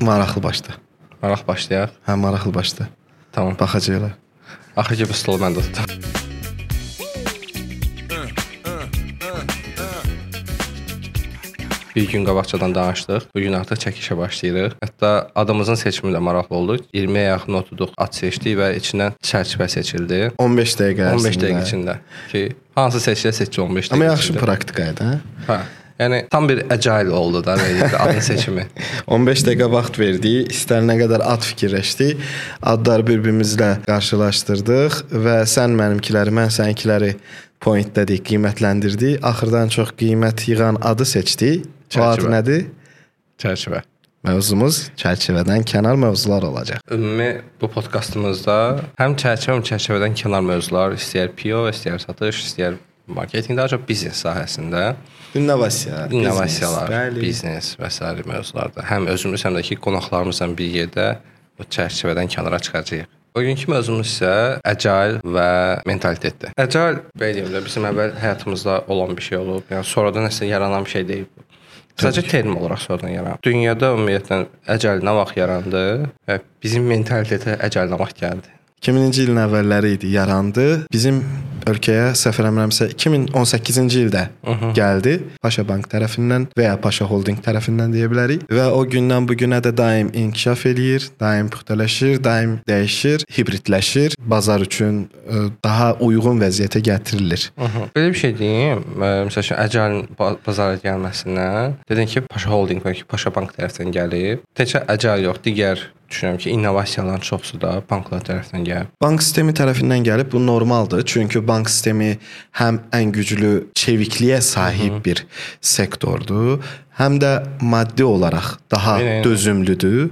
Maraqlı başda. Maraq başlayaq. Hə, maraqlı başda. Tamam. Baxacaqlar. Axır ki bu stolu mən də tutam. Bir gün qabaqcadan danışdıq. Bu gün artıq çəkişə başlayırıq. Hətta adımızın seçimi də maraqlı oldu. 20-yə yaxın oturduq, ad seçdik və içindən çərçivə seçildi. 15 dəqiqə 15 ərzində. dəqiqə içində ki, hansı seçilə seçici 15 dəqiqə. Amma yaxşı içində. praktika idi, hə? Hə. Yəni tam bir agile oldu da adın seçimi. 15 dəqiqə vaxt verdi, istənilən qədər ad fikirləşdi. Adları bir-birimizlə qarşılaşdırdıq və sən mənimkiləri, mən səninkiləri pointlədik, qiymətləndirdik. Axırdan çox qiymət yığan adı seçdi. O ad nədir? Çərçivə. Mövzumuz çərçivədən kənar mövzular olacaq. Ümumi bu podkastımızda həm çərçivə, həm çərçivədən kənar mövzular, istəyər PO, istəyər satış, istəyər marketinq, daha çox biznes sahəsində İnnovasiya, innovasiyalar, biznes, biznes və sair mövzularda həm özümüz, həm də ki qonaqlarımızla bir yerdə bu çərçivədən kənara çıxacağıq. Bugünkü mövzumuz isə agile və mentalitetdir. Agile belə deyim də bizim əvvəl həyatımızda olan bir şey olub, yəni sonradan nəsə yaranan bir şey deyil bu. Sadəcə termin olaraq sonradan yaranıb. Dünyada ümumiyyətlə agile nə vaxt yarandı və bizim mentalitetə agile nə vaxt gəldi? 2000-ci ilin əvvəlləri idi, yarandı. Bizim ölkəyə səhv eləmirəmsə 2018-ci ildə gəldi Paşa Bank tərəfindən və ya Paşa Holding tərəfindən deyə bilərik və o gündən bu günə də daim inkişaf eləyir, daim puxtalaşır, daim dəyişir, hibridləşir, bazar üçün ə, daha uyğun vəziyyətə gətirilir. Aha. Belə bir şey deyim. Ə, Məsəl üçün ba- bazara gəlməsindən dedin ki, Paşa Holding və ki, Paşa Bank tərəfindən gəlib. Təkcə Agile yox, digər düşünürəm ki, innovasiyaların çoxusu da banklar tərəfindən gəlib. Bank sistemi tərəfindən gəlib bu normaldır. Çünki bank sistemi həm ən güclü çevikliyə sahib bir sektordur, həm də maddi olaraq daha aynen. dözümlüdür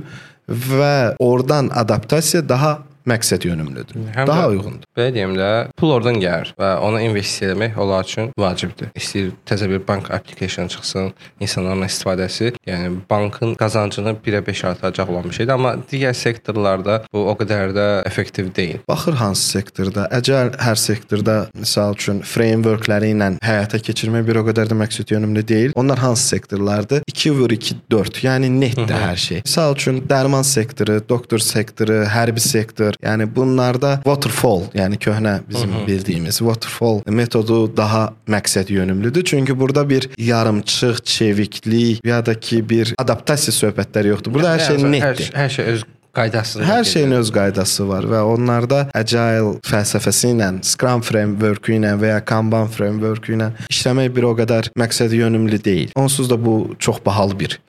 və oradan adaptasiya daha məqsəd yönümlüdür. Həm Daha də- uyğundur. Belə deyim də, pul oradan gəlir və ona investisiya etmək onlar üçün vacibdir. İstəyir təzə bir bank application çıxsın, insanların istifadəsi, yəni bankın qazancını 1-ə 5 artıracaq olan bir şeydir, amma digər sektorlarda bu o qədər də effektiv deyil. Baxır hansı sektorda, əgər hər sektorda misal üçün frameworkləri ilə həyata keçirmək bir o qədər də məqsəd yönümlü deyil. Onlar hansı sektorlardır? 2 vur 2 4. Yəni netdir hər şey. Misal üçün dərman sektoru, doktor sektoru, hərbi sektor, yəni bunlarda waterfall, yəni köhnə bizim bildiyimiz waterfall metodu daha məqsəd yönümlüdür. Çünki burada bir yarımçıq, çeviklik ya da ki bir adaptasiya söhbətləri yoxdur. Burada hər şey netdir. Hər, hər şey öz qaydasında. Hər gedir. şeyin öz qaydası var və onlarda agile fəlsəfəsi ilə, Scrum framework ilə və ya Kanban framework ilə işləmək bir o qədər məqsədi yönümlü deyil. Onsuz da bu çox bahalı bir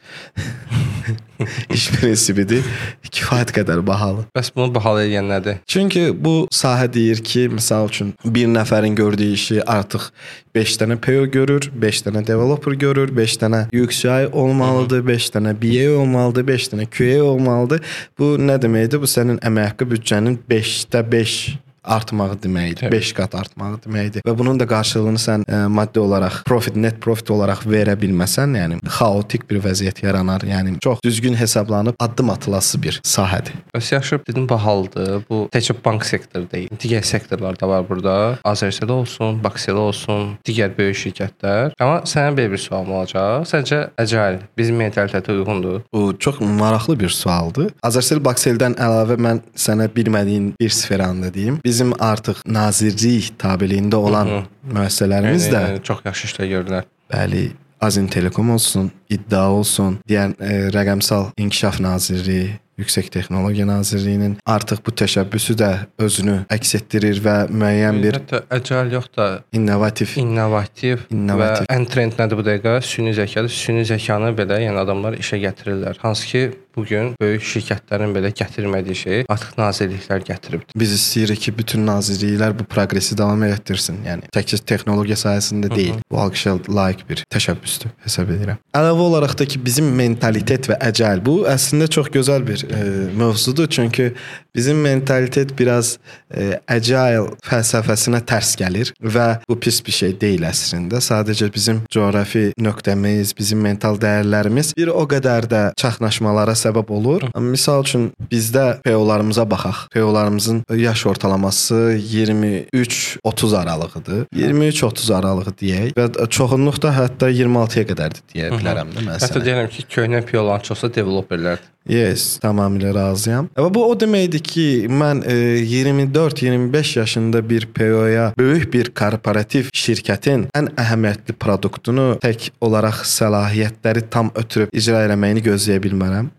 iş prinsipidir. Kifayət qədər bahalı. Bəs bunu bahalı edən nədir? Çünki bu sahə deyir ki, məsəl üçün bir nəfərin gördüyü işi artıq 5 dənə PO görür, 5 dənə developer görür, 5 dənə UX/UI olmalıdır, 5 dənə BA olmalıdır, 5 dənə QA olmalıdır. Bu nə deməkdir? Bu sənin əmək haqqı büdcənin 5də 5 artmağı deməkdir. 5 qat artmağı deməkdir. Və bunun da qarşılığını sən ə, maddi olaraq profit, net profit olaraq verə bilməsən, yəni xaotik bir vəziyyət yaranar. Yəni çox düzgün hesablanıb addım atılası bir sahədir. Bəs yaxşı dedim bahalıdır. Bu təkcə bank sektoru deyil. Digər sektorlar da var burada. Azərbaycanda olsun, Baksel olsun, digər böyük şirkətlər. Amma sənə belə bir sualım olacaq. Səncə agile bizim mentalitetə uyğundur? Bu çox maraqlı bir sualdır. Azərsel Bakseldən əlavə mən sənə bilmədiyin bir sferanı da deyim. Bizim artıq nazirlik tabeliyində olan müəssisələrimiz də Yəni, çox yaxşı işlər görürlər. bəli Azin Telekom olsun, İddia olsun, digər e, rəqəmsal İnkişaf Nazirliyi, Yüksək Texnologiya Nazirliyinin artıq bu təşəbbüsü də özünü əks etdirir və müəyyən bir Hətta agile yox da innovativ innovativ, İnnovativ. və ən trend nədir bu dəqiqə? Süni zəkadır. Süni zəkanı belə yəni adamlar işə gətirirlər. Hansı ki bu gün böyük şirkətlərin belə gətirmədiyi şey artıq nazirliklər gətirib. Biz istəyirik ki, bütün nazirliklər bu proqresi davam etdirsin. Yəni təkcə texnologiya sahəsində deyil. Bu alqışa layiq bir təşəbbüsdür hesab edirəm. Əlavə olaraq da ki, bizim mentalitet və əcəl bu əslində çox gözəl bir e, mövzudur. Çünki bizim mentalitet biraz e, agile fəlsəfəsinə tərs gəlir və bu pis bir şey deyil əslində. Sadəcə bizim coğrafi nöqtəmiz, bizim mental dəyərlərimiz bir o qədər də çaxnaşmalara səbəb olur. Misal üçün bizdə PO-larımıza baxaq. PO-larımızın yaş ortalaması 23-30 aralığıdır. 23-30 aralığı deyək və çoxunluqda hətta 26-ya qədərdir deyə bilərəm də mən Hətta deyirəm ki, köhnə piyolan çoxsa developerlərdir. Yes, tamamilə razıyam. Və bu o deməkdir ki, mən e, 24-25 yaşında bir PO-ya böyük bir korporativ şirkətin ən əhəmiyyətli produktunu tək olaraq səlahiyyətləri tam ötürüb icra etməyini gözləyə bilmərəm.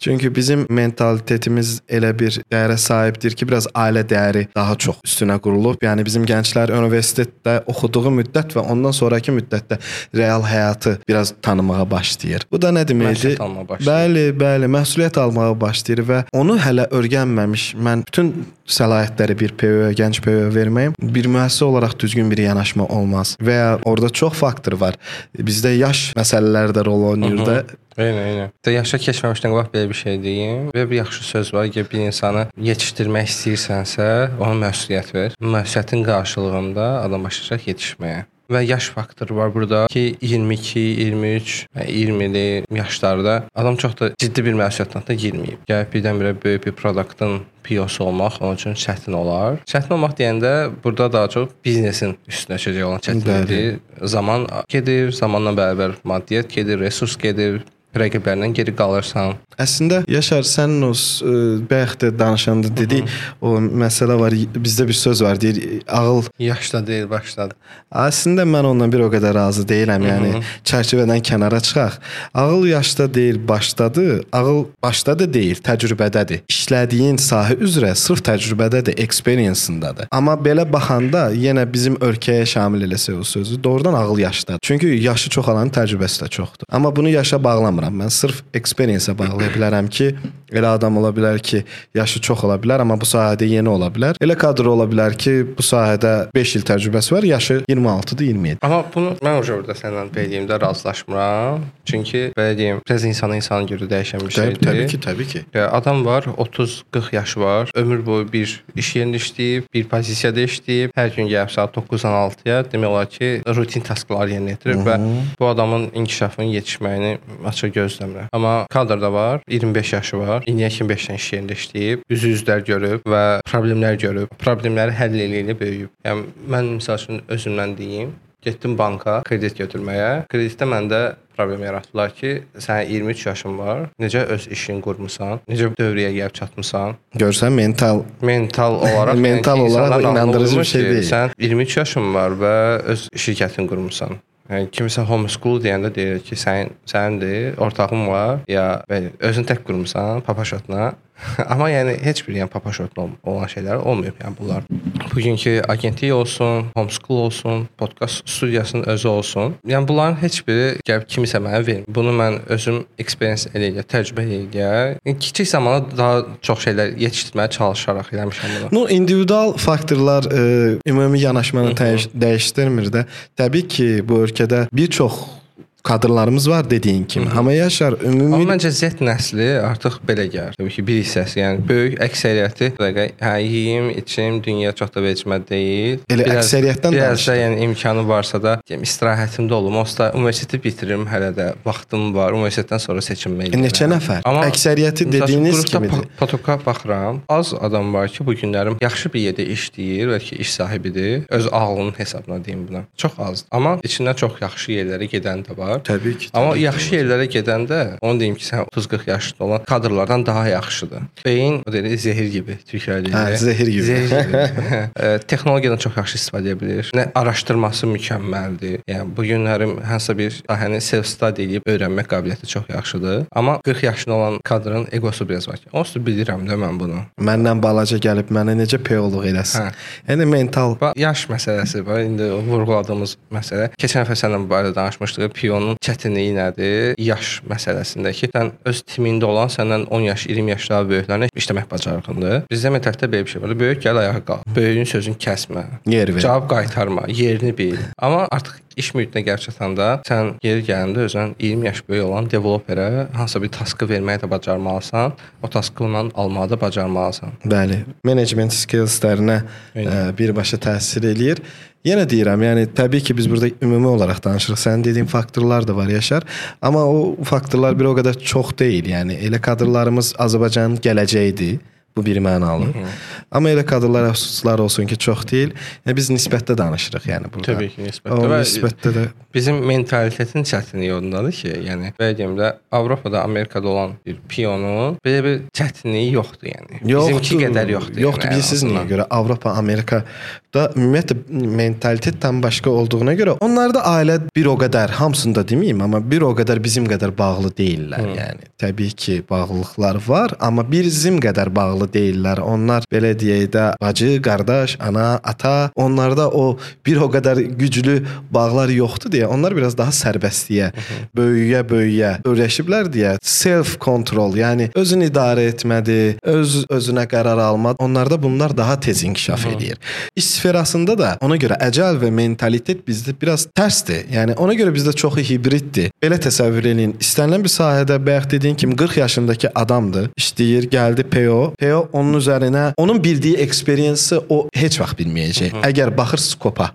Çünki bizim mentalitetimiz elə bir dəyərə sahibdir ki, biraz ailə dəyəri daha çox üstünə qurulub. Yəni bizim gənclər universitetdə oxuduğu müddət və ondan sonrakı müddətdə real həyatı biraz tanımağa başlayır. Bu da nə deməkdir? Bəli, bəli, məsuliyyət almağa başlayır və onu hələ öyrənməmiş mən bütün səlahiyyətləri bir PO-ya, gənc PO-ya verməyim. Bir müəssisə olaraq düzgün bir yanaşma olmaz və ya orada çox faktor var. Bizdə yaş məsələləri də rol oynayır da. Eynən, eynən. Də yaşa keçməmişdən qabaq belə bir şey deyim. Və bir yaxşı söz var ki, bir insanı yetişdirmək istəyirsənsə, ona məsuliyyət ver. Məsuliyyətin qarşılığında adam başlayacaq yetişməyə. Və yaş faktoru var burada ki, 22, 23 və 20-li yaşlarda adam çox da ciddi bir məsuliyyətlə girməyib. Gəlib birdən-birə böyük bir produktun PO-su olmaq onun üçün çətin olar. Çətin olmaq deyəndə burada daha çox biznesin üstünə düşəcək olan çətinlikdir. Zaman gedir, zamanla bərabər maddiyyat gedir, resurs gedir, rəqiblərindən geri qalırsan. Əslində Yaşar sənin o ə, bayaq da danışanda dedi, o məsələ var. Bizdə bir söz var, deyir, ağıl Yaşda deyil, başladı. Əslində mən ondan bir o qədər razı deyiləm. Yəni çərçivədən kənara çıxaq. Ağıl yaşda deyil, başdadır. Ağıl başda da deyil, təcrübədədir. İşlədiyin sahə üzrə sırf təcrübədədir, experience-ındadır. Amma belə baxanda yenə bizim ölkəyə şamil eləsək o sözü, doğrudan ağıl yaşdadır. Çünki yaşı çox olanın təcrübəsi də çoxdur. Amma bunu yaşa bağlamıram. Mən sırf experience-ə bağlaya bilərəm ki, elə adam ola bilər ki, yaşı çox ola bilər, amma bu sahədə yeni ola bilər. Elə kadr ola bilər ki, bu sahədə 5 il təcrübəsi var, yaşı 26-dır, 27. Amma bunu mən o burada səninlə beləyimdə razılaşmıram. Çünki belə deyim, biraz insanın insana görə dəyişən bir şeydir. Təbii, ki, təbii ki. Adam var, 30-40 yaşı var, ömür boyu bir iş yerində işləyib, bir pozisiyada işləyib, hər gün gəlib saat 9-dan 6-ya demək olar ki, rutin tasklar yerinə yetirir və bu adamın inkişafının yetişməyini açıq gözləmirəm. Amma kadrda var, 25 yaşı var, indiyə kimi 5 dənə iş yerində işləyib, üzü-üzlər görüb və problemlər görüb, problemləri həll eləyə böyüyüb. Yəni mən məsəl üçün özümdən deyim, Getdim banka kredit götürməyə. Kreditdə məndə problem yaratdılar ki, sənin 23 yaşın var, necə öz işini qurmusan, necə dövrəyə gəlib çatmısan, Görsən mental mental olaraq Mental yəni ki, olaraq inandırıcı bir şey deyil. Sən 23 yaşın var və öz şirkətini qurmusan. Yəni kimisə homeschool deyəndə deyir ki, sənin sənindir, ortağın var, ya belə özün tək qurmusan papaşotla. Amma yəni heç bir yəni papaşotla olan şeylər olmayıb. Yəni bunlar bugünkü agentlik olsun, homeschool olsun, podkast studiyasının özü olsun. Yəni bunların heç biri gəlib kimisə mənə vermir. Bunu mən özüm experience eləyə, təcrübə eləyə, kiçik zamanda daha çox şeylər yetişdirməyə çalışaraq eləmişəm bunu. No individual faktorlar e, ümumi yanaşmanı dəyiş, dəyişdirmir də. Təbii ki, bu ölkədə bir çox kadrlarımız var dediyin kimi. Amma Yaşar ümumi Amma məncə Z nəsli artıq belə gəlir. Təbii ki, bir hissəsi, yəni böyük əksəriyyəti hə yeyim, içim, dünya çox da vecmə deyil. Elə əksəriyyətdən biraz danışdın. da yəni imkanı varsa da, yəni istirahətimdə olum. Onsuz universiteti bitiririm, hələ də vaxtım var. Universitetdən sonra seçim eləyirəm. neçə nəfər? Əksəriyyəti məsəl üçün dediyiniz kimidir. Patoka baxıram. Az adam var ki, bu günlərim yaxşı bir yerdə işləyir, bəlkə iş sahibidir. Öz ağlının hesabına deyim buna. Çox azdır. Amma içindən çox yaxşı yerlərə gedən də var. Təbii ki. Amma təbii ki. yaxşı yerlərə gedəndə, onu deyim ki, sən 30-40 yaşında olan kadrlardan daha yaxşıdır. Beyin o deyir zehir kimi deyir. Hə, zehir kimi. Zehir kimi. Ə, Texnologiyadan çox yaxşı istifadə edə bilir. Nə araşdırması mükəmməldir. Yəni bu günlərim hansısa bir sahəni self-study edib öyrənmək qabiliyyəti çox yaxşıdır. Amma 40 yaşında olan kadrın egosu biraz var ki, onsuz bilirəm də mən bunu. Məndən balaca gəlib mənə necə PO-luq eləsin. Hə. Yəni mental Bax yaş məsələsi var. İndi vurğuladığımız məsələ. Keçən dəfə səninlə bu barədə danışmışdıq. Piyon onun çətinliyi nədir? Yaş məsələsindəki sən öz timində olan səndən 10 yaş, 20 yaş daha böyüklərlə işləmək bacarığındır. Bizdə mentalitetdə belə bir şey var. Böyük gəl ayağa qalx. Böyüyün sözünü kəsmə. Yer ver. Cavab qaytarma, yerini bil. Amma artıq iş mühitinə gəlib çatanda sən yeri gələndə özün 20 yaş böyük olan developerə hansısa bir taskı verməyi də bacarmalısan, o taskı ondan almağı da bacarmalısan. Bəli, management skillslərinə ə, birbaşa təsir eləyir. Yenə deyirəm, yəni təbii ki, biz burada ümumi olaraq danışırıq. Sənin dediyin faktorlar da var, Yaşar, amma o faktorlar bir o qədər çox deyil. Yəni elə kadrlarımız Azərbaycanın gələcəyidir. Bu bir mənalı. Hı -hı. Amma elə kadrlar əfsuslar olsun ki, çox deyil. Yəni biz nisbətdə danışırıq, yəni burada. Təbii ki, nisbətdə. O nisbətdə də bizim mentalitetin çətinliyi ondadır ki, yəni belə deyim də Avropada, Amerikada olan bir piyonun belə bir çətinliyi yoxdur, yəni. Yoxdur, Bizimki qədər yoxdur. Yoxdur, yəni, bilirsiniz niyə görə? Avropa, Amerikada ümumiyyətlə mentalitet tam başqa olduğuna görə onlarda ailə bir o qədər, hamısını da deməyim, amma bir o qədər bizim qədər bağlı deyillər, Hı. yəni. Təbii ki, bağlılıqlar var, amma bizim qədər bağlı deyillər. Onlar belə deyək də bacı, qardaş, ana, ata, onlarda o bir o qədər güclü bağlar yoxdur deyə onlar biraz daha sərbəstliyə, böyüyə böyüyə öyrəşiblər deyə self control, yəni özünü idarə etmədi, öz özünə qərar alma, onlarda bunlar daha tez inkişaf edir. İş sferasında da ona görə əcəl və mentalitet bizdə biraz tərsdir. Yəni ona görə bizdə çoxu hibriddir. Belə təsəvvür eləyin. İstənilən bir sahədə bayaq dediyin kimi 40 yaşındakı adamdır, işləyir, gəldi PO. PO onun üzərinə onun bildiyi experience o heç vaxt bilməyəcək. Əgər baxır skopa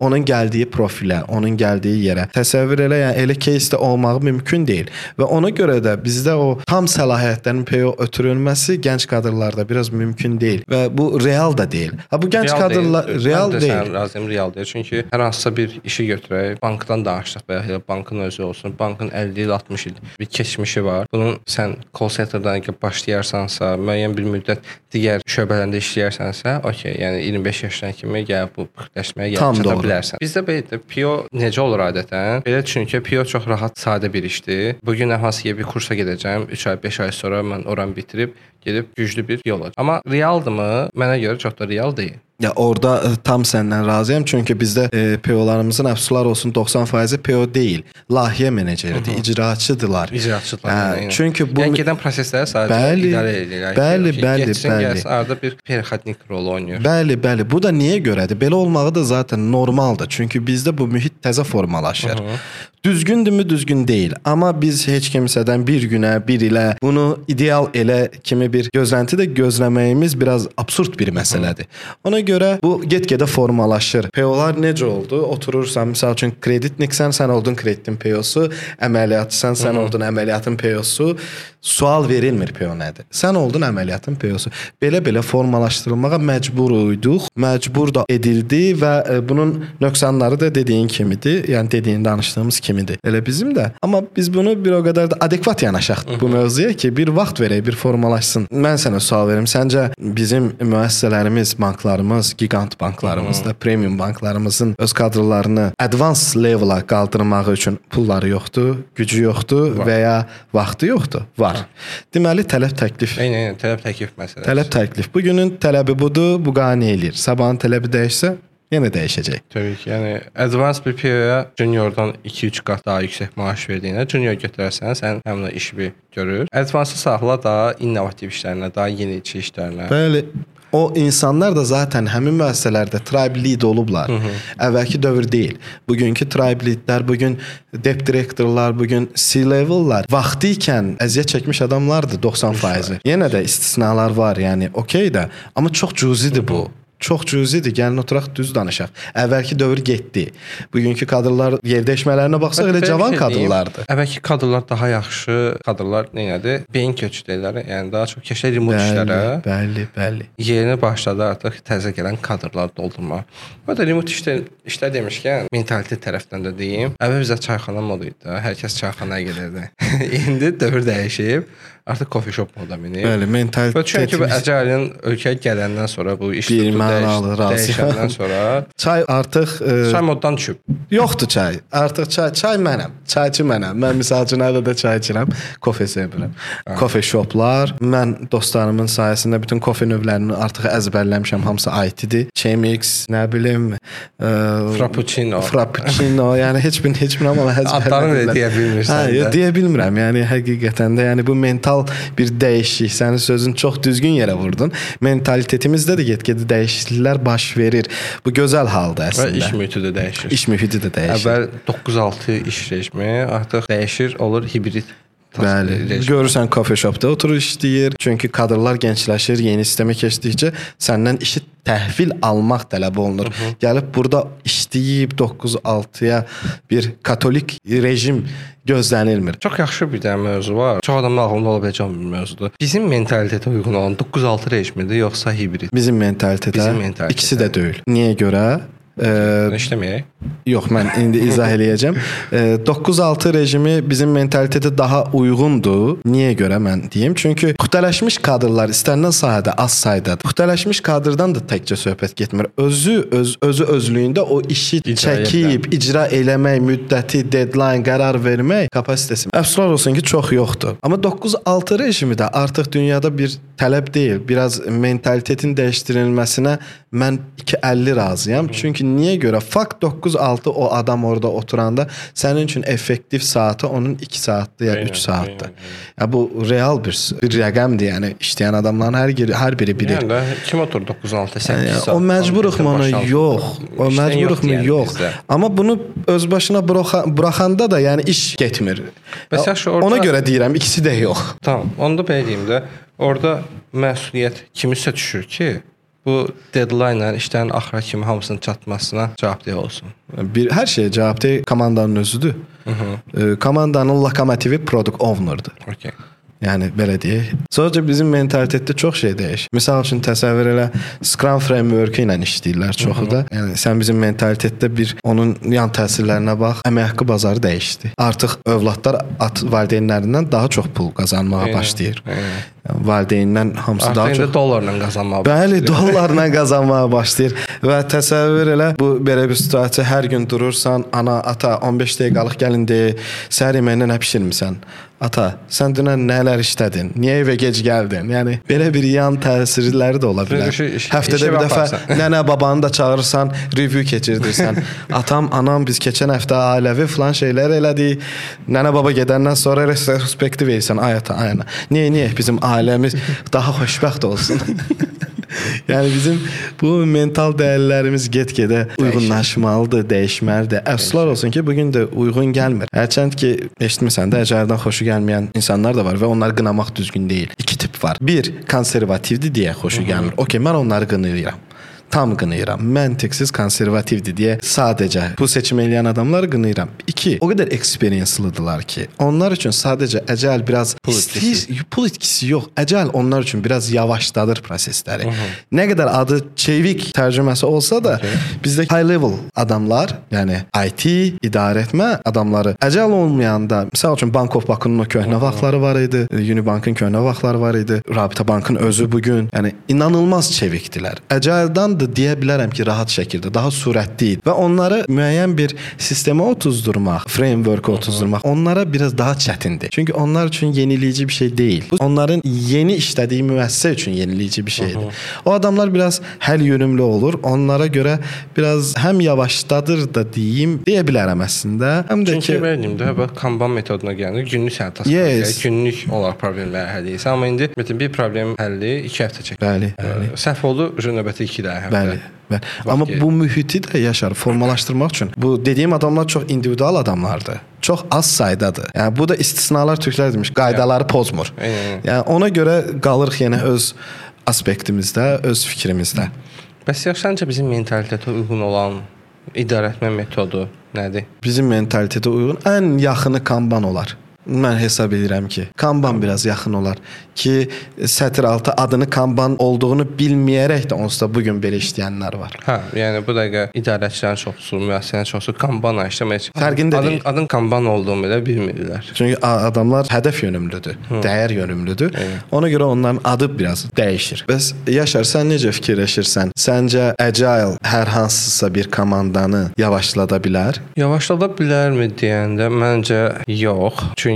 onun gəldiyi profilə, onun gəldiyi yerə. Təsəvvür elə, yəni elə кейsdə olmağı mümkün deyil. Və ona görə də bizdə o tam səlahiyyətlərin PO ötürülməsi gənc kadrlarda biraz mümkün deyil və bu real da deyil. Ha bu gənc Real kadrlar deyil. real Mən də deyil. sənin razıyam, real deyil. Çünki hər hansısa bir işi götürək, bankdan danışdıq və ya bankın özü olsun. Bankın 50 il, 60 il bir keçmişi var. Bunun sən call centerdan başlayarsansa, müəyyən bir müddət digər şöbələrdə işləyərsənsə, okey, yəni 25 yaşdan kimi gəlib bu pixləşməyə Tam gəlib çata doğru. bilərsən. Bizdə belə PO necə olur adətən? Belə düşün ki, PO çox rahat, sadə bir işdir. Bu gün hər hansı bir kursa gedəcəm, 3 ay, 5 ay sonra mən oranı bitirib gedib güclü bir yol alacağam. Amma realdırmı? Mənə görə çox da real deyil. Ya orada e, tam səndən razıyam çünki bizdə e, PO-larımızın əfsuslar olsun 90% PO deyil. Layihə meneceridir, icraçıdırlar. İcraçılar. Hə, yəni. çünki bu yəni gedən prosesləri sadəcə Bəli, idarə edirlər. bəli, Ki, bəli, getsin, bəli. Gəlsin, arada bir perxotnik rolu oynayır. Bəli, bəli. Bu da niyə görədir? Belə olmağı da zaten normaldır. Çünki bizdə bu mühit təzə formalaşır. Hı -hı. Düzgündürmü, düzgün deyil. Amma biz heç kimsədən bir günə, bir ilə bunu ideal elə kimi bir gözlənti də gözləməyimiz biraz absurd bir məsələdir. Ona görə bu get-gedə formalaşır. PO-lar necə oldu? Oturursan, məsəl üçün kreditniksən, sən oldun kreditin PO-su, əməliyyatçısan, sən oldun əməliyyatın PO-su. Sual verilmir PO nədir? Sən oldun əməliyyatın PO-su. Belə-belə formalaşdırılmağa məcbur uyduq, məcbur da edildi və e, bunun nöqsanları da dediyin kimidir. Yəni dediyin danışdığımız kimidir. Elə bizim də. Amma biz bunu bir o qədər də adekvat yanaşaq bu mövzuya ki, bir vaxt verək, bir formalaşsın. Mən sənə sual verim. Səncə bizim müəssisələrimiz, banklarımız, gigant banklarımız da, premium banklarımızın öz kadrlarını advanced level-a qaldırmağı üçün pulları yoxdur, gücü yoxdur Var. və ya vaxtı yoxdur? Var. Deməli tələb təklif Eynən, eynən, tələb təklif məsələsi. Tələb təklif. Bu günün tələbi budur, bu qane eləyir. Sabahın tələbi dəyişsə, yenə dəyişəcək. Təbii ki, yəni advanced bir PO-ya juniordan 2-3 qat daha yüksək maaş verdiyinə junior götürərsən, sən həmin işi bir görür. Advanced saxla daha innovativ işlərinə, daha yeniçi işlərinə. Bəli. O insanlar da zaten həmin müəssisələrdə tribe lead olublar. Hı -hı. Əvvəlki dövr deyil. Bugünkü tribe leadlər, bu gün dep direktorlar, bu gün C-level'lar vaxtı ikən əziyyət çəkmiş adamlardır 90%. Yenə də istisnalar var, yəni okey də, amma çox cüzidir bu. Çox cüzidir. Gəlin oturaq düz danışaq. Əvvəlki dövr getdi. Bugünkü kadrlar yerləşmələrinə baxsaq elə cavan şey kadrlardır. Əvvəlki kadrlar daha yaxşı, kadrlar nə idi? Beyin köçü deyirlər. Yəni daha çox keçdi remote işlərə. bəli, bəli. Yeni başladı artıq təzə gələn kadrlar doldurma. Bu da remote işlər, işlər demişkən mentalitet tərəfdən də deyim. Əvvəl bizə çayxana modu idi. də. Hər kəs çayxanaya gedirdi. İndi dövr dəyişib. Artıq coffee shop moda minir. Bəli, mentalitet. çünki bu Agile-in ölkəyə gələndən sonra bu iş razıyam. dəyişəndən sonra çay artıq e, çay moddan düşüb. yoxdur çay. Artıq çay, çay mənəm. Çayçı mənəm. Mən üçün hələ də çay içirəm. Kofe sevirəm. Kofe shoplar. Mən dostlarımın sayəsində bütün kofe növlərini artıq əzbərləmişəm. Hamısı IT-dir. Chemex, nə bilim, e, Frappuccino. Frappuccino, yəni heç bir heç bir amma Adlarını da deyə bilmirsən Hə, deyə bilmirəm. Yəni həqiqətən də yəni bu mental bir dəyişiklik. Sənin sözün çox düzgün yerə vurdun. Mentalitetimizdə də get-gedə dəyişikliklər baş verir. Bu gözəl haldır Və əslində. iş mühiti də dəyişir. İş mühiti də dəyişir. Əvvəl 9-6 iş rejimi artıq dəyişir, olur hibrid. Bəli. Görürsən kafe shopda oturur işləyir. Çünki kadrlar gəncləşir, yeni sistemə keçdikcə səndən işi təhvil almaq tələb olunur. Hı -hı. Gəlib burada işləyib 9-6-ya bir katolik rejim gözlənilmir. Çox yaxşı bir dənə mövzu var. Çox adamın ağlında ola biləcək bir mövzudur. Bizim mentalitetə uyğun olan 9-6 rejimidir yoxsa hibrid? Bizim mentalitetə Bizim mentalitetə. ikisi də deyil. Niyə görə? Ee, İşləməyək. Yox, mən indi izah eləyəcəm. E, 9-6 rejimi bizim mentalitetə daha uyğundur. Niyə görə mən deyim? Çünki puxtaləşmiş kadrlar istənilən sahədə az saydadır. Puxtaləşmiş kadrdan da təkcə söhbət getmir. Özü öz özü özlüyündə o işi İcra çəkib, icra eləmək, müddəti, deadline, qərar vermək kapasitesi əfsuslar olsun ki, çox yoxdur. Amma 9-6 rejimi də artıq dünyada bir tələb deyil. Biraz mentalitetin dəyişdirilməsinə mən 250 razıyam. Çünki niyə görə? Fakt 9-6 o adam orada oturanda sənin üçün effektiv saatı onun 2 saatdır ya Aynen, 3 saatdır. Ya bu real bir bir rəqəmdir. Yəni işləyən adamların hər biri hər biri bilir. Yəni kim otur 9-6 8 Yəni, saat. o məcburuq mu ona? Yox. O İşdən məcburuq mu? yəni Yox. bizdə. Amma bunu öz başına buraxa- buraxanda da yəni iş getmir. Bəs yaxşı, orada- Ona görə deyirəm, ikisi də yox. Tamam, onda belə deyim də, orada məsuliyyət kimisə düşür ki, bu deadline-lə işlərin axıra kimi hamısının çatmasına cavabdeh olsun. Bir hər şeyə cavabdeh komandanın özüdür. Hı -hı. Komandanın lokomotivi product owner-dır. Okay. Yəni belə deyək. Sadəcə bizim mentalitetdə çox şey dəyişir. Məsəl üçün təsəvvür elə Scrum framework-ı ilə işləyirlər çoxu da. Yəni sən bizim mentalitetdə bir onun yan təsirlərinə bax. Əmək haqqı bazarı dəyişdi. Artıq övladlar at valideynlərindən daha çox pul qazanmağa Eynən, başlayır. eynən. Yəni valideynlər hamısı Artıq daha çox dollarla qazanmağa Bəli, dollarla qazanmağa başlayır və təsəvvür elə bu belə bir situasiya hər gün durursan, ana, ata 15 dəqiqəlik gəlin deyə səhər yeməyinə nə bişirmisən? Ata, sən dünən nələr işlədin? Niyə evə gec gəldin? Yəni belə bir yan təsirləri də ola bilər. İşi- Həftədə bir dəfə baxarsan. nənə babanı da çağırırsan, review keçirdirsən. Atam, anam biz keçən həftə ailəvi falan şeylər elədik. Nənə baba gedəndən sonra retrospektiv edirsən. Ay ata, ay ana. Niyə niyə bizim ailəmiz daha xoşbəxt olsun? yəni bizim bu mental dəyərlərimiz get-gedə uyğunlaşmalıdır, dəyişməlidir. Əfsuslar olsun ki, bu gün də uyğun gəlmir. Hərçənd ki, eşitmisən də əcaildən xoşu gəlməyən insanlar da var və onları qınamaq düzgün deyil. İki tip var. Bir, konservativdir deyə xoşu gəlmir. Okay, mən onları qınayıram tam qınayıram. Məntiqsiz konservativdir deyə sadəcə bu seçim eləyən adamları qınayıram. 2. O qədər experience-lıdılar ki, onlar üçün sadəcə əcəl biraz Pul istəyir, pul itkisi yox. Əcəl onlar üçün biraz yavaşladır prosesləri. Nə qədər adı çevik tərcüməsi olsa da, bizdə high level adamlar, yəni IT, idarəetmə adamları əcəl olmayanda, məsəl üçün Bank of Bakının o köhnə vaxtları var idi, Unibankın köhnə vaxtları var idi, Rabitə Bankın özü bu gün, yəni inanılmaz çevikdilər. Əcəldandır deyə bilərəm ki, rahat şəkildə, daha sürətli idi və onları müəyyən bir sistemə otuzdurmaq, framework-a otuzdurmaq onlara biraz daha çətindir. Çünki onlar üçün yeniləyici bir şey deyil. Bu onların yeni işlədiyi müəssisə üçün yeniləyici bir şeydir. O adamlar biraz həll yönümlü olur. Onlara görə biraz həm yavaşdadır da deyim, deyə bilərəm əslində. Həm də Çünki ki benim də bax Kanban metoduna gəlir. Günlük sənə task Yes. günlük olaraq problemləri həll edirsən. Amma indi məsələn bir problem həlli 2 həftə çəkir. Bəli, bəli. Səhv oldu, növbəti 2 də həftə. Bəli. Bəli. Amma bu mühiti də yaşar, formalaşdırmaq üçün. Bu dediyim adamlar çox individual adamlardır. Çox az saydadır. Yəni bu da istisnalar türklər demiş, qaydaları pozmur. Yəni ona görə qalırıq yenə öz aspektimizdə, öz fikrimizdə. Bəs yaxşı səncə bizim mentalitetə uyğun olan idarəetmə metodu nədir? Bizim mentalitetə uyğun ən yaxını kanban olar. Mən hesab edirəm ki, Kanban biraz yaxın olar ki, sətr altı adını Kanban olduğunu bilməyərək də onsuz da bu gün belə işləyənlər var. Hə, yəni bu dəqiqə idarəçilərin çoxusu, müəssisələrin çoxusu Kanban üçün Fərqində adın, deyil. adın Kanban olduğunu belə bilmirlər. Çünki adamlar hədəf yönümlüdür, dəyər yönümlüdür. Ona görə onların adı biraz dəyişir. Bəs Yaşar sən necə fikirləşirsən? Səncə Agile hər hansısa bir komandanı yavaşlada bilər? Yavaşlada bilərmi deyəndə məncə yox. Çünki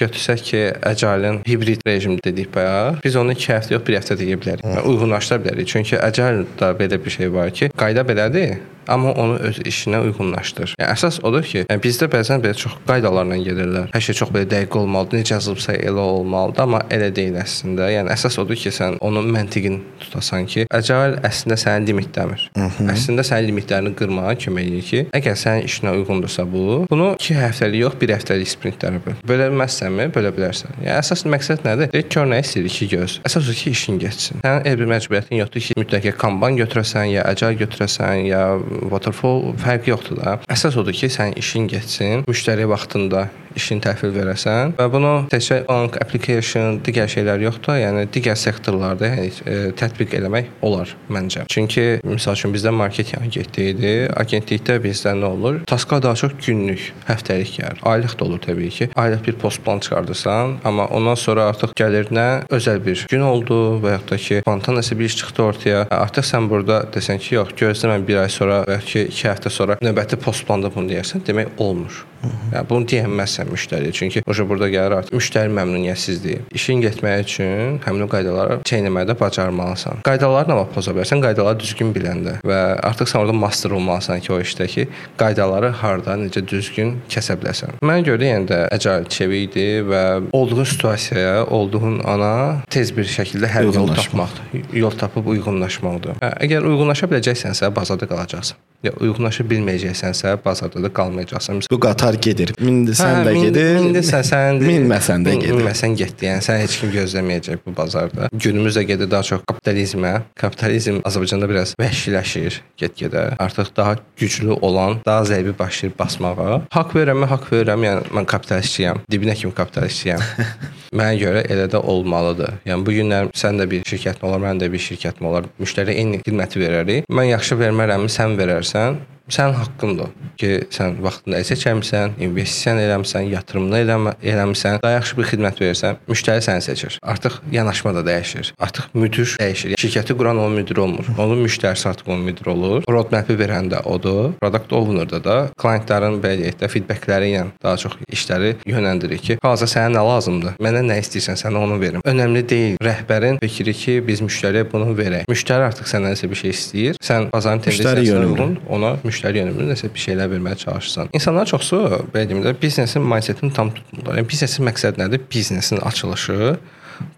götürsək ki, Agile-in hibrid rejim dedik bayaq. Biz onu 2 həftə yox, 1 həftə deyə bilərik. Yəni, uyğunlaşdıra bilərik. Çünki Agile-da belə bir şey var ki, qayda belədir. Amma onu öz işinə uyğunlaşdır. Yəni əsas odur ki, yəni bizdə bəzən belə çox qaydalarla gedirlər. Hər şey çox belə dəqiq olmalıdır. Necə yazılıbsa elə olmalıdır, amma elə deyil əslində. Yəni əsas odur ki, sən onun məntiqini tutasan ki, Agile əslində sənin limitləmir. Əslində sənin limitlərini qırmağa kömək edir ki, əgər sənin işinə uyğundursa bu, bunu 2 həftəlik yox, 1 həftəlik sprintlərə böl. Bölə bilməzsənmi? Bölə bilərsən. Yəni əsas məqsəd nədir? Deyək kör nə istəyir ki, göz. Əsas odur ki, işin getsin. Sənin elə bir məcburiyyətin yoxdur ki, mütləq Kanban götürəsən, ya Agile götürəsən, ya waterfall fərqi yoxdur da. Əsas odur ki, sənin işin getsin, müştəri vaxtında işini təhvil verəsən və bunu təkcə bank application, digər şeylər yoxdur, yəni digər sektorlarda yəni e, tətbiq eləmək olar məncə. Çünki məsəl üçün bizdə marketinq agentliyi idi. Agentlikdə bizdə nə olur? Tasklar daha çox günlük, həftəlik gəlir. Aylıq da olur təbii ki. Aylıq bir post plan çıxardırsan, amma ondan sonra artıq gəlir nə özəl bir gün oldu və yaxud da ki, spontan nəsə bir iş çıxdı ortaya. Artıq sən burada desən ki, yox, gözlə mən 1 ay sonra və ya ki, 2 həftə sonra növbəti post planda bunu deyərsən, demək olmur. Yəni bunu deyəməzsən müştəriyə. Çünki oja burada gəlir artıq müştəri məmnuniyyətsizdir. İşin getməyi üçün həmin o qaydaları çeynəməyi də bacarmalısan. Qaydaları nə vaxt poza bilərsən? Qaydaları düzgün biləndə və artıq sən orada master olmalısan ki, o işdəki qaydaları harda, necə düzgün kəsə biləsən. Mənə görə yəni də əcəl çevik idi və olduğun situasiyaya, olduğun ana tez bir şəkildə həll yol Uyğunlaşmaq. tapmaq, yol tapıb uyğunlaşmaqdır. Hə, əgər uyğunlaşa biləcəksənsə bazarda qalacaqsan. Ya uyğunlaşa bilməyəcəksənsə bazarda da qalmayacaqsan. Bu qatar gedir. Mindi sən də min- gedir. Mindirsən sən də. Minməsən də gedir. Minməsən getdi. Yəni sən heç kim gözləməyəcək bu bazarda. Günümüzdə gedir daha çox kapitalizmə. Kapitalizm Azərbaycanda biraz vəhşiləşir get-gedə. Artıq daha güclü olan daha zəifi başlayır basmağa. Haqq verirəm, mən haqq verirəm. Yəni mən kapitalistçiyəm. Dibinə kimi kapitalistçiyəm. Mənə görə elə də olmalıdır. Yəni bu günlər sən də bir şirkətin olar, mən də bir şirkətim olar. Müştəriyə eyni xidməti verərik. Mən yaxşı vermərəmmi, sən verərsən. Sənin haqqındır ki, sən vaxtında əsə çəkmisən, investisiya eləmisən, yatırımını eləmə, eləmisən, daha yaxşı bir xidmət verirsən, müştəri səni seçir. Artıq yanaşma da dəyişir. Artıq müdir dəyişir. Şirkəti quran onun müdiri olmur. Onun müştərisi artıq onun müdiri olur. Roadmap-i verən də odur. Product owner-da da klientlərin belə deyək də feedbackləri ilə daha çox işləri yönləndirir ki, hazır sənə nə lazımdır? Mənə nə istəyirsən, sənə onu verim. Önəmli deyil. Rəhbərin fikri ki, biz müştəriyə bunu verək. Müştəri artıq səndən nəsə bir şey istəyir. Sən bazarın yönümlü. uyğun ona müştəri yönümlü nəsə bir şeylər verməyə çalışırsan. İnsanlar çoxsu belə deyim də biznesin mindsetini tam tutmurlar. Yəni biznesin məqsədi nədir? Biznesin açılışı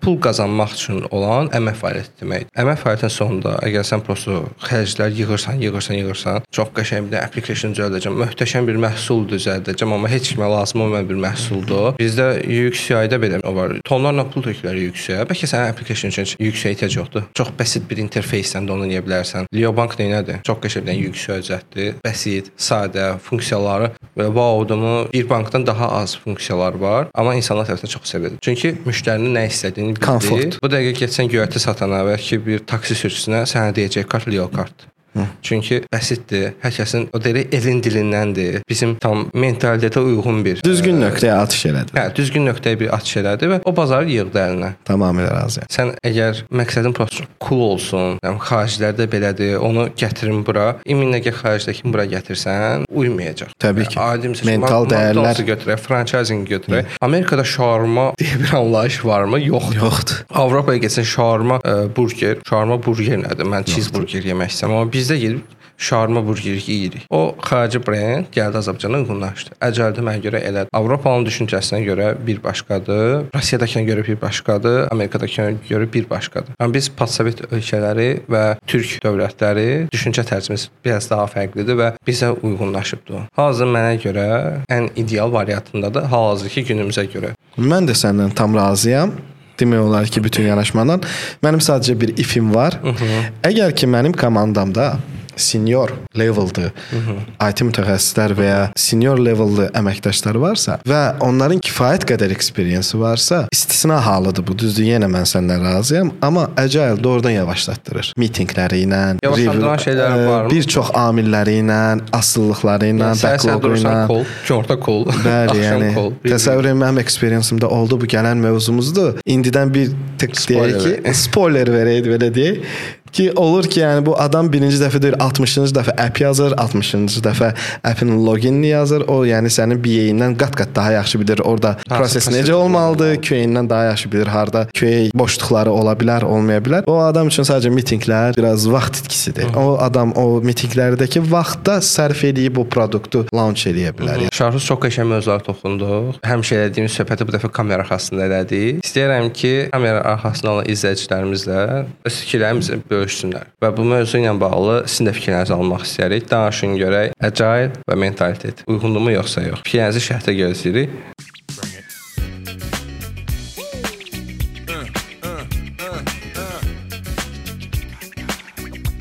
pul qazanmaq üçün olan əmək fəaliyyəti deməkdir. Əmək fəaliyyətinin sonunda əgər sən prosto xərclər yığırsan, yığırsan, yığırsan, çox qəşəng bir də application düzəldəcəm, möhtəşəm bir məhsul düzəldəcəm, amma heç kimə lazım olmayan bir məhsuldur. Bizdə UX-UI-də belə var. Tonlarla pul tökürlər UX-UI-yə. Bəlkə sənin application üçün UX-ə ehtiyac yoxdur. Çox bəsit bir interfeysdən də onu eləyə bilərsən. Leobank nədir? Çox qəşəng bir UX-UI düzəltdi. Bəsit, sadə, funksiyaları və wow-dumu bir bankdan daha az funksiyalar var, amma insanlar tərəfindən çox sevilir. Çünki müştərinin nə istədiyini bildi. Komfort. Bu dəqiqə getsən göyərti satana və ki bir taksi sürücüsünə sənə deyəcək kart Leo kart. Çünki bəsitdir. Hər kəsin o deyir elin dilindəndir. Bizim tam mentalitetə uyğun bir Düzgün nöqtəyə atış elədi. Hə, düzgün nöqtəyə bir atış elədi və o bazarı yığdı əlinə. Tamamilə razıyam. Sən əgər məqsədin prosto cool olsun, yəni xariclərdə belədir, onu gətirin bura. İminləgə xaricdəkini bura gətirsən, uymayacaq. Təbii ki. Adi məsəl Mental dəyərlər- götürək, franchising götürək. Amerikada şaurma deyə bir anlayış varmı? Yoxdur. Yoxdur. Avropaya getsən şaurma ə, burger, şaurma burger nədir? Mən cheeseburger yemək istəyirəm, amma bizdə gedib şaurma burgeri yeyirik. O xarici brend gəldi Azərbaycana uyğunlaşdı. Əcəldə mənə görə elə Avropanın düşüncəsinə görə bir başqadır, Rusiyadakına görə bir başqadır, Amerikadakına görə bir başqadır. Amma biz postsovet ölkələri və türk dövlətləri düşüncə tərzimiz biraz daha fərqlidir və bizə uyğunlaşıbdı. Hazır mənə görə ən ideal variantındadır hal-hazırki günümüzə görə. Mən də səndən tam razıyam. Demək olar ki, bütün yanaşmadan mənim sadəcə bir ifim var. Əgər ki mənim komandamda senior leveldə IT mütəxəssislər və ya senior leveldə əməkdaşlar varsa və onların kifayət qədər eksperiensi varsa, istisna halıdır bu. Düzdür, yenə mən səndən razıyam, amma agile doğrudan yavaşlatdırır. Mitinqləri ilə, Yavaşlatdıran şeylər var. bir çox amilləri ilə, asılılıqları ilə, backlogu ilə. kol, orta kol, Bəli, yəni təsəvvür edim mənim eksperiensimdə oldu bu gələn mövzumuzdur. İndidən bir tık deyək ki, spoiler verəydi belə deyək ki, olur ki, yəni bu adam birinci dəfə deyir 60-cı dəfə app yazır, 60-cı dəfə appin loginini yazır. O yəni sənin BA-dən qat-qat daha yaxşı bilir orada proses proses necə olmalıdır, QA-dən daha yaxşı bilir harda QA boşluqları ola bilər, olmaya bilər. O adam üçün sadəcə mitinqlər biraz vaxt itkisidir. O adam o mitinqlərdəki vaxtda sərf edib bu produktu launch eləyə bilər. Yəni Şarjus çox qəşəng mövzulara toxunduq. Həmişə elədiyimiz söhbəti bu dəfə kamera arxasında elədik. İstəyirəm ki, kamera arxasında olan izləyicilərimizlə öz fikirlərimizi bölüşsünlər. Və bu mövzu ilə bağlı sizin də fikirlərinizi almaq istəyirik. Danışın görək, agile və mentalitet uyğundurmu yoxsa yox. Fikirlərinizi şərhdə gözləyirik.